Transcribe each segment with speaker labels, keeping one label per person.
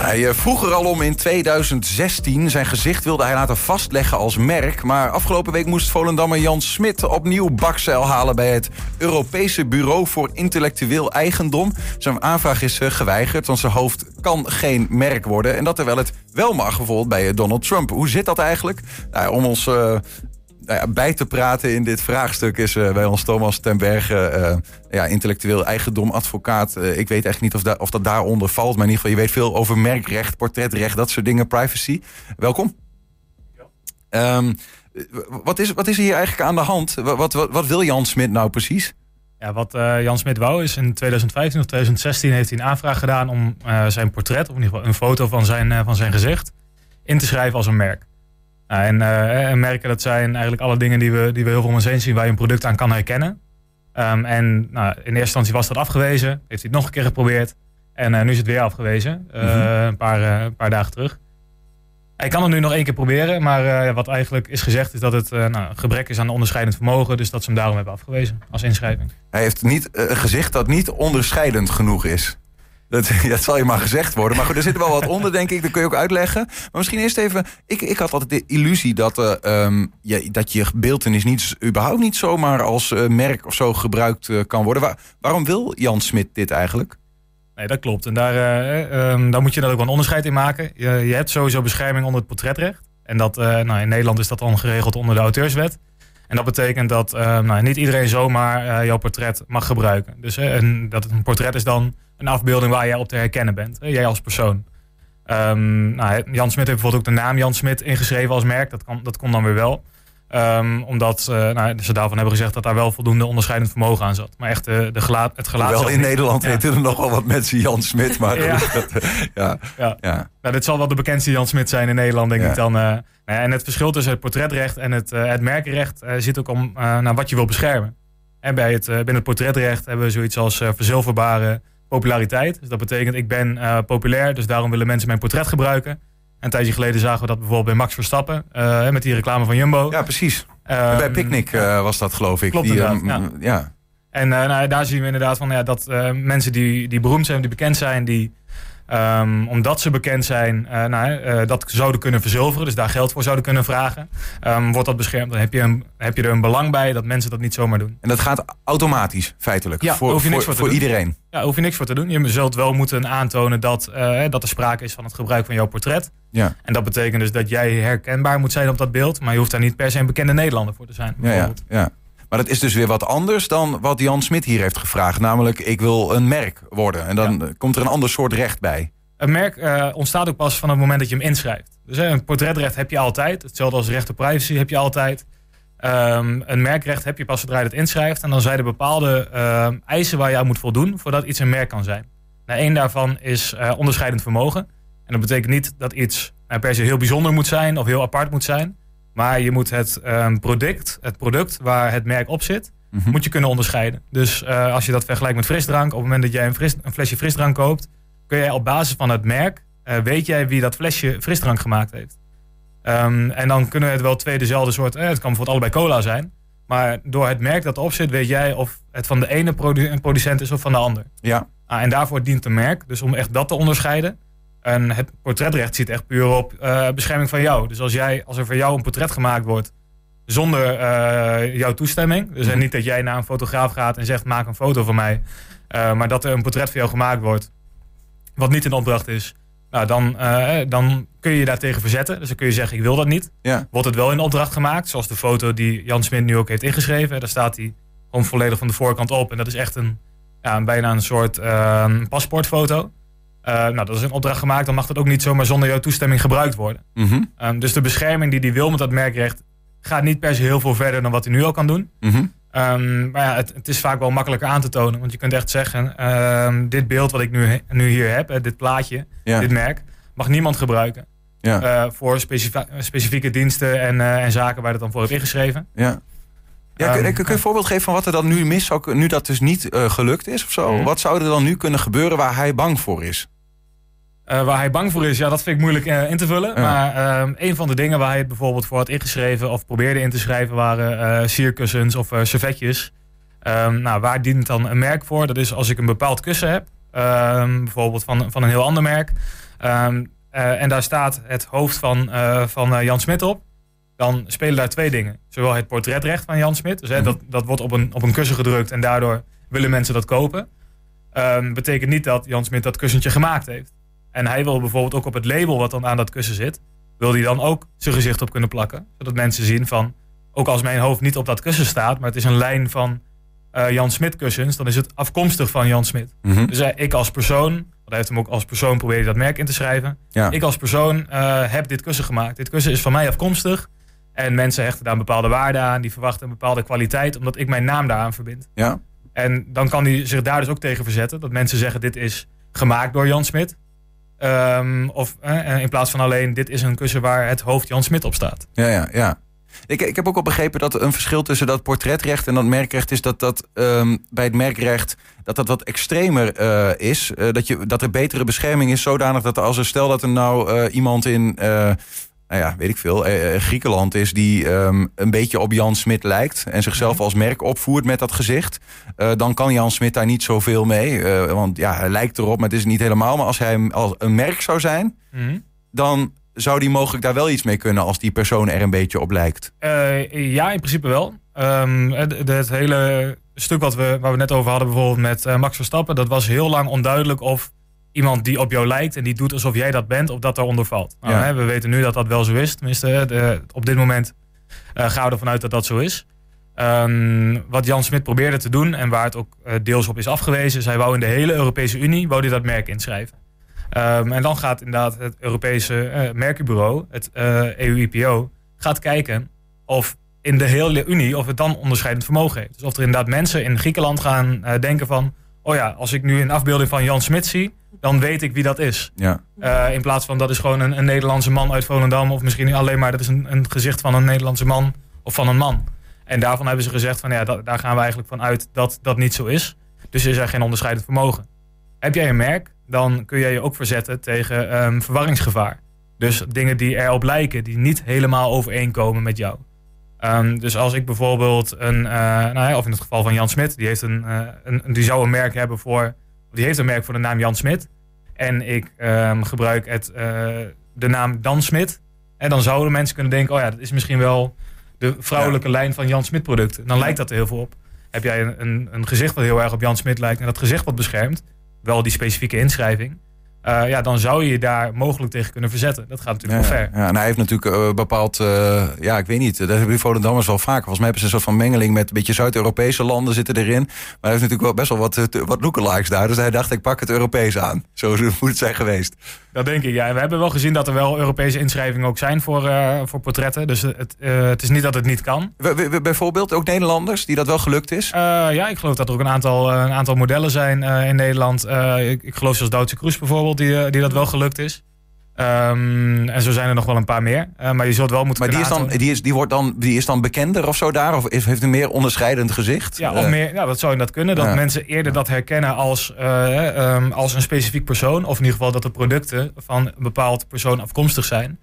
Speaker 1: Hij eh, vroeg er al om in 2016. Zijn gezicht wilde hij laten vastleggen als merk. Maar afgelopen week moest Volendammer Jan Smit opnieuw bakzeil halen... bij het Europese Bureau voor Intellectueel Eigendom. Zijn aanvraag is eh, geweigerd, want zijn hoofd kan geen merk worden. En dat terwijl het wel mag, bijvoorbeeld bij eh, Donald Trump. Hoe zit dat eigenlijk? Nou, om ons nou ja, bij te praten in dit vraagstuk is uh, bij ons Thomas ten Berge, uh, ja, intellectueel eigendom, advocaat. Uh, ik weet echt niet of, da of dat daaronder valt, maar in ieder geval, je weet veel over merkrecht, portretrecht, dat soort dingen, privacy. Welkom. Ja. Um, wat, is, wat is hier eigenlijk aan de hand? Wat, wat, wat wil Jan Smit nou precies?
Speaker 2: Ja, wat Jan Smit wou is in 2015 of 2016 heeft hij een aanvraag gedaan om zijn portret, of in ieder geval een foto van zijn, van zijn gezicht, in te schrijven als een merk. Nou, en, uh, en, merken, dat zijn eigenlijk alle dingen die we, die we heel veel om ons heen zien waar je een product aan kan herkennen. Um, en nou, in eerste instantie was dat afgewezen, heeft hij het nog een keer geprobeerd. En uh, nu is het weer afgewezen, uh, mm -hmm. een, paar, een paar dagen terug. Hij kan het nu nog één keer proberen, maar wat eigenlijk is gezegd is dat het nou, gebrek is aan onderscheidend vermogen. Dus dat ze hem daarom hebben afgewezen als inschrijving.
Speaker 1: Hij heeft niet gezegd dat niet onderscheidend genoeg is. Dat, dat zal je maar gezegd worden. Maar goed, er zit wel wat onder, denk ik. Dat kun je ook uitleggen. Maar misschien eerst even... Ik, ik had altijd de illusie dat, uh, um, je, dat je beeldenis niet, überhaupt niet zomaar als uh, merk of zo gebruikt uh, kan worden. Waar, waarom wil Jan Smit dit eigenlijk?
Speaker 2: Nee, dat klopt. En daar, um, daar moet je dan ook wel een onderscheid in maken. Je, je hebt sowieso bescherming onder het portretrecht. En dat, nou, in Nederland is dat dan geregeld onder de auteurswet. En dat betekent dat nou, niet iedereen zomaar jouw portret mag gebruiken. Dus en dat een portret is dan een afbeelding waar jij op te herkennen bent. Jij als persoon. Um, nou, Jan Smit heeft bijvoorbeeld ook de naam Jan Smit ingeschreven als merk. Dat, kan, dat kon dan weer wel. Um, omdat uh, nou, ze daarvan hebben gezegd dat daar wel voldoende onderscheidend vermogen aan zat. Maar echt de, de gelaat, het gelaat...
Speaker 1: Wel in Nederland ja. weten er nog wel wat mensen Jan Smit. Maar
Speaker 2: ja. ja. ja. ja. Nou, dit zal wel de bekendste Jan Smit zijn in Nederland, denk ik dan. Uh, en het verschil tussen het portretrecht en het, uh, het merkenrecht zit ook om naar wat je wil beschermen. En bij het, binnen het portretrecht hebben we zoiets als verzilverbare populariteit. Dus dat betekent, ik ben uh, populair, dus daarom willen mensen mijn portret gebruiken. Een tijdje geleden zagen we dat bijvoorbeeld bij Max Verstappen, uh, met die reclame van Jumbo.
Speaker 1: Ja, precies. Um, bij Picnic uh, was dat, geloof ik.
Speaker 2: Klopt
Speaker 1: die,
Speaker 2: ja.
Speaker 1: ja.
Speaker 2: En nou, daar zien we inderdaad van ja, dat mensen die, die beroemd zijn, die bekend zijn, die Um, omdat ze bekend zijn, uh, nou, uh, dat zouden kunnen verzilveren, dus daar geld voor zouden kunnen vragen, um, wordt dat beschermd. Dan heb je, een, heb je er een belang bij dat mensen dat niet zomaar doen.
Speaker 1: En dat gaat automatisch, feitelijk,
Speaker 2: ja,
Speaker 1: voor,
Speaker 2: hoef je niks
Speaker 1: voor,
Speaker 2: voor,
Speaker 1: voor iedereen?
Speaker 2: Ja, hoef je niks voor te doen. Je zult wel moeten aantonen dat, uh, dat er sprake is van het gebruik van jouw portret.
Speaker 1: Ja.
Speaker 2: En dat betekent dus dat jij herkenbaar moet zijn op dat beeld, maar je hoeft daar niet per se een bekende Nederlander voor te zijn.
Speaker 1: Ja, ja, ja. Maar dat is dus weer wat anders dan wat Jan Smit hier heeft gevraagd. Namelijk, ik wil een merk worden. En dan ja. komt er een ander soort recht bij.
Speaker 2: Een merk uh, ontstaat ook pas van het moment dat je hem inschrijft. Dus hè, een portretrecht heb je altijd. Hetzelfde als recht op privacy heb je altijd. Um, een merkrecht heb je pas zodra je het inschrijft. En dan zijn er bepaalde uh, eisen waar je aan moet voldoen voordat iets een merk kan zijn. Nou, één daarvan is uh, onderscheidend vermogen. En dat betekent niet dat iets per se heel bijzonder moet zijn of heel apart moet zijn. Maar je moet het um, product, het product waar het merk op zit, mm -hmm. moet je kunnen onderscheiden. Dus als je dat vergelijkt met frisdrank, op het moment dat jij een, fris, een flesje frisdrank koopt, kun jij op basis van het merk, uh, weet jij wie dat flesje frisdrank gemaakt heeft. Um, en dan kunnen het wel twee dezelfde soort, eh, het kan bijvoorbeeld allebei cola zijn. Maar door het merk dat erop zit, weet jij of het van de ene produ producent is of van de ander.
Speaker 1: Ja.
Speaker 2: Ah, en daarvoor dient een merk, dus om echt dat te onderscheiden. En het portretrecht zit echt puur op uh, bescherming van jou. Dus als, jij, als er voor jou een portret gemaakt wordt zonder uh, jouw toestemming. Dus -hmm. niet dat jij naar een fotograaf gaat en zegt maak een foto van mij. Uh, maar dat er een portret voor jou gemaakt wordt wat niet in opdracht is, nou, dan, dan kun je je daartegen verzetten. Dus dan kun je zeggen, ik wil dat niet.
Speaker 1: Ja.
Speaker 2: Wordt het wel in opdracht gemaakt, zoals de foto die Jan Smit nu ook heeft ingeschreven. Daar staat hij gewoon volledig van de voorkant op. En dat is echt een, ja, bijna een soort paspoortfoto. Uh, nou, dat is een opdracht gemaakt, dan mag dat ook niet zomaar zonder jouw toestemming gebruikt worden.
Speaker 1: Mm -hmm.
Speaker 2: um, dus de bescherming die hij wil met dat merkrecht gaat niet per se heel veel verder dan wat hij nu al kan doen.
Speaker 1: Mm -hmm.
Speaker 2: Um, maar ja, het, het, is vaak wel makkelijker aan te tonen. Want je kunt echt zeggen, um, dit beeld wat ik nu, nu hier heb, dit plaatje,
Speaker 1: ja.
Speaker 2: dit merk, mag niemand gebruiken.
Speaker 1: Ja.
Speaker 2: Uh, voor specifie specifieke diensten en, uh, en zaken waar het dan voor is ingeschreven.
Speaker 1: Ja. Ja, kun, kun, je een voorbeeld geven van wat er dan nu mis zou nu dat dus niet uh, gelukt is of zo? Mm. Wat zou er dan nu kunnen gebeuren waar hij bang voor is?
Speaker 2: Uh, waar hij bang voor is, ja, dat vind ik moeilijk uh, in te vullen.
Speaker 1: Ja.
Speaker 2: Maar uh, een van de dingen waar hij het bijvoorbeeld voor had ingeschreven of probeerde in te schrijven waren sierkussens of servetjes. Um, nou, waar dient dan een merk voor? Dat is als ik een bepaald kussen heb, um, bijvoorbeeld van, van een heel ander merk. Ehm, en daar staat het hoofd van, van Jan Smit op. Dan spelen daar twee dingen. Zowel het portretrecht van Jan Smit. Dus hè, dat, dat wordt op een, op een kussen gedrukt en daardoor willen mensen dat kopen. Um, betekent niet dat Jan Smit dat kussentje gemaakt heeft. En hij wil bijvoorbeeld ook op het label wat dan aan dat kussen zit, wil hij dan ook zijn gezicht op kunnen plakken. Zodat mensen zien van, ook als mijn hoofd niet op dat kussen staat, maar het is een lijn van uh, Jan Smit kussens, dan is het afkomstig van Jan Smit. Mhm. Dus uh, ik als persoon, want hij heeft hem ook als persoon proberen dat merk in te schrijven. Ik als persoon uh, heb dit kussen gemaakt. Dit kussen is van mij afkomstig. En mensen hechten daar een bepaalde waarde aan. Die verwachten een bepaalde kwaliteit, omdat ik mijn naam daaraan verbind.
Speaker 1: Ja.
Speaker 2: En dan kan hij zich daar dus ook tegen verzetten. Dat mensen zeggen, dit is gemaakt door Jan Smit. Um, of in plaats van alleen, dit is een kussen waar het hoofd Jan Smit op staat.
Speaker 1: Ja, ja, ja. Ik, ik heb ook al begrepen dat een verschil tussen dat portretrecht en dat merkrecht is dat dat um, bij het merkrecht dat dat wat extremer uh, is. Uh, dat, je, dat er betere bescherming is zodanig dat als er stel dat er nou uh, iemand in nou ja, weet ik veel, eh, eh, Griekenland is die um, een beetje op Jan Smit lijkt en zichzelf mhm. als merk opvoert met dat gezicht, uh, dan kan Jan Smit daar niet zoveel mee. Uh, want ja, hij lijkt erop, maar het is niet helemaal. Maar als hij als een merk zou zijn, mm dan zou die mogelijk daar wel iets mee kunnen als die persoon er een beetje op lijkt.
Speaker 2: ja, in principe wel. Um, het, het, hele stuk wat we, waar we net over hadden, bijvoorbeeld met Max Verstappen, dat was heel lang onduidelijk of iemand die op jou lijkt en die doet alsof jij dat bent, of dat daaronder valt. Nou, hè, we weten nu dat dat wel zo is. Tenminste, de, op dit moment uh, gaan we ervan uit dat dat zo is. Um, wat Jan Smit probeerde te doen en waar het ook uh, deels op is afgewezen, zij wou in de hele Europese Unie wou dat merk inschrijven. Um, en dan gaat inderdaad het Europese uh, merkenbureau, het EU-IPO, gaat kijken of in de hele Unie of het dan onderscheidend vermogen heeft. Dus of er inderdaad mensen in Griekenland gaan denken van, oh ja, als ik nu een afbeelding van Jan Smit zie, dan weet ik wie dat is.
Speaker 1: Ja.
Speaker 2: Uh, in plaats van dat is gewoon een, een, Nederlandse man uit Volendam. Of misschien alleen maar dat is een, een, gezicht van een Nederlandse man of van een man. En daarvan hebben ze gezegd van ja, dat, daar gaan we eigenlijk van uit dat dat niet zo is. Dus is er geen onderscheidend vermogen. Heb jij een merk, dan kun jij je ook verzetten tegen um, verwarringsgevaar. Dus dingen die erop lijken, die niet helemaal overeenkomen met jou. Um, dus als ik bijvoorbeeld een, uh, nou ja, of in het geval van Jan Smit, die, heeft een, uh, een, die zou een merk hebben voor die heeft een merk voor de naam Jan Smit. En ik um, gebruik het, uh, de naam Dan Smit. En dan zouden mensen kunnen denken, oh ja, dat is misschien wel de vrouwelijke lijn van Jan Smit producten. Dan lijkt dat er heel veel op. Heb jij een, een, een gezicht wat heel erg op Jan Smit lijkt en dat gezicht wat beschermt, wel die specifieke inschrijving, uh, ja, dan zou je je daar mogelijk tegen kunnen verzetten. Dat gaat natuurlijk
Speaker 1: wel
Speaker 2: ver.
Speaker 1: Ja, en hij heeft natuurlijk uh, bepaald, uh, ja, ik weet niet, dat hebben die Volendammers wel vaker. Volgens mij hebben ze een soort van mengeling met een beetje Zuid-Europese landen zitten erin. Maar hij heeft natuurlijk wel best wel wat, wat lookalikes daar. Dus hij dacht, ik pak het Europees aan. Zo moet het zijn geweest.
Speaker 2: Dat denk ik, ja. We hebben wel gezien dat er wel Europese inschrijvingen ook zijn voor, voor portretten. Dus het, het is niet dat het niet kan.
Speaker 1: bijvoorbeeld ook Nederlanders die dat wel gelukt is?
Speaker 2: Ja, ik geloof dat er ook een aantal, een aantal modellen zijn in Nederland. Ik, ik, geloof zoals Duitse Kroes bijvoorbeeld, die, die dat wel gelukt is. Um, en zo zijn er nog wel een paar meer. Uh, maar je zult wel moeten
Speaker 1: Maar die is, dan, die, is, die, wordt dan, die is dan bekender of zo daar? Of is, heeft een meer onderscheidend gezicht?
Speaker 2: Ja, of uh, meer, ja dat zou dat kunnen. Dat ja. mensen eerder dat herkennen als, uh, um, als een specifiek persoon. Of in ieder geval dat de producten van een bepaald persoon afkomstig zijn.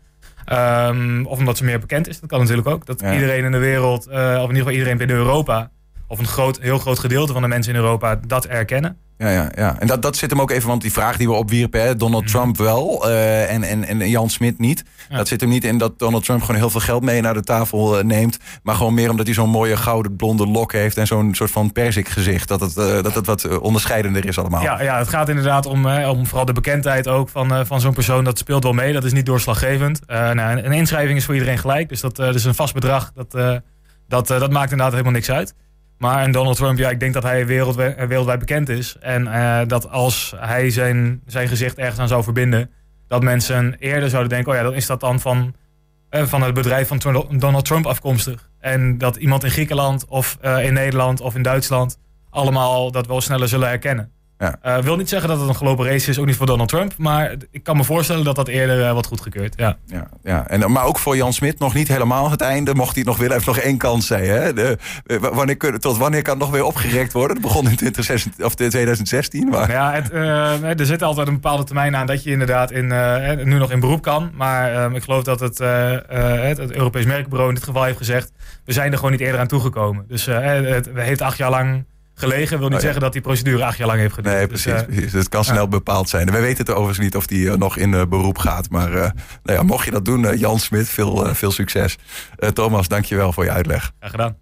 Speaker 2: Um, of omdat ze meer bekend is. Dat kan natuurlijk ook. Dat ja. iedereen in de wereld, of in ieder geval iedereen binnen Europa... of een groot, heel groot gedeelte van de mensen in Europa dat erkennen.
Speaker 1: Ja, ja, ja. En dat, dat zit hem ook even, want die vraag die we opwierpen, hè, Donald mm. Trump wel uh, en, en, en Jan Smit niet. Ja. Dat zit hem niet in dat Donald Trump gewoon heel veel geld mee naar de tafel uh, neemt. Maar gewoon meer omdat hij zo'n mooie gouden blonde lok heeft en zo'n soort van persik gezicht. Dat het, uh, dat het wat onderscheidender is allemaal.
Speaker 2: Ja, ja het gaat inderdaad om, om vooral de bekendheid ook van, van zo'n persoon. Dat speelt wel mee. Dat is niet doorslaggevend. nou, een inschrijving is voor iedereen gelijk. Dus dat is een vast bedrag. Dat, dat, dat maakt inderdaad helemaal niks uit. Maar en Donald Trump, ja, ik denk dat hij wereldwijd, wereldwijd bekend is. En uh, dat als hij zijn, zijn gezicht ergens aan zou verbinden, dat mensen eerder zouden denken: oh ja, dan is dat dan van, uh, van het bedrijf van Donald Trump afkomstig. En dat iemand in Griekenland of in Nederland of in Duitsland allemaal dat wel sneller zullen herkennen. Ja. Uh, wil niet zeggen dat het een gelopen race is, ook niet voor Donald Trump. Maar ik kan me voorstellen dat dat eerder uh, wat goedgekeurd. Ja.
Speaker 1: Ja, ja. En, maar ook voor Jan Smit nog niet helemaal het einde. Mocht hij het nog willen, heeft nog één kans zijn. Hè? De, wanneer, tot wanneer kan het nog weer opgerekt worden? Dat begon in 2016, of 2016. Maar...
Speaker 2: Ja, het, uh, er zit altijd een bepaalde termijn aan dat je inderdaad in, nu nog in beroep kan. Maar ehm, ik geloof dat het, het, het, Europees Merkbureau in dit geval heeft gezegd... we zijn er gewoon niet eerder aan toegekomen. Dus het heeft acht jaar lang gelegen. wil niet
Speaker 1: Oh,
Speaker 2: zeggen dat die procedure acht jaar lang heeft geduurd.
Speaker 1: Nee,
Speaker 2: Dus,
Speaker 1: precies.
Speaker 2: eh,
Speaker 1: precies. Het kan snel bepaald zijn. Wij weten het overigens niet of die eh, nog in eh, beroep gaat. Maar nou ja, mocht je dat doen, Jan Smit, veel, veel succes. Thomas, dankjewel voor je uitleg.
Speaker 2: graag gedaan.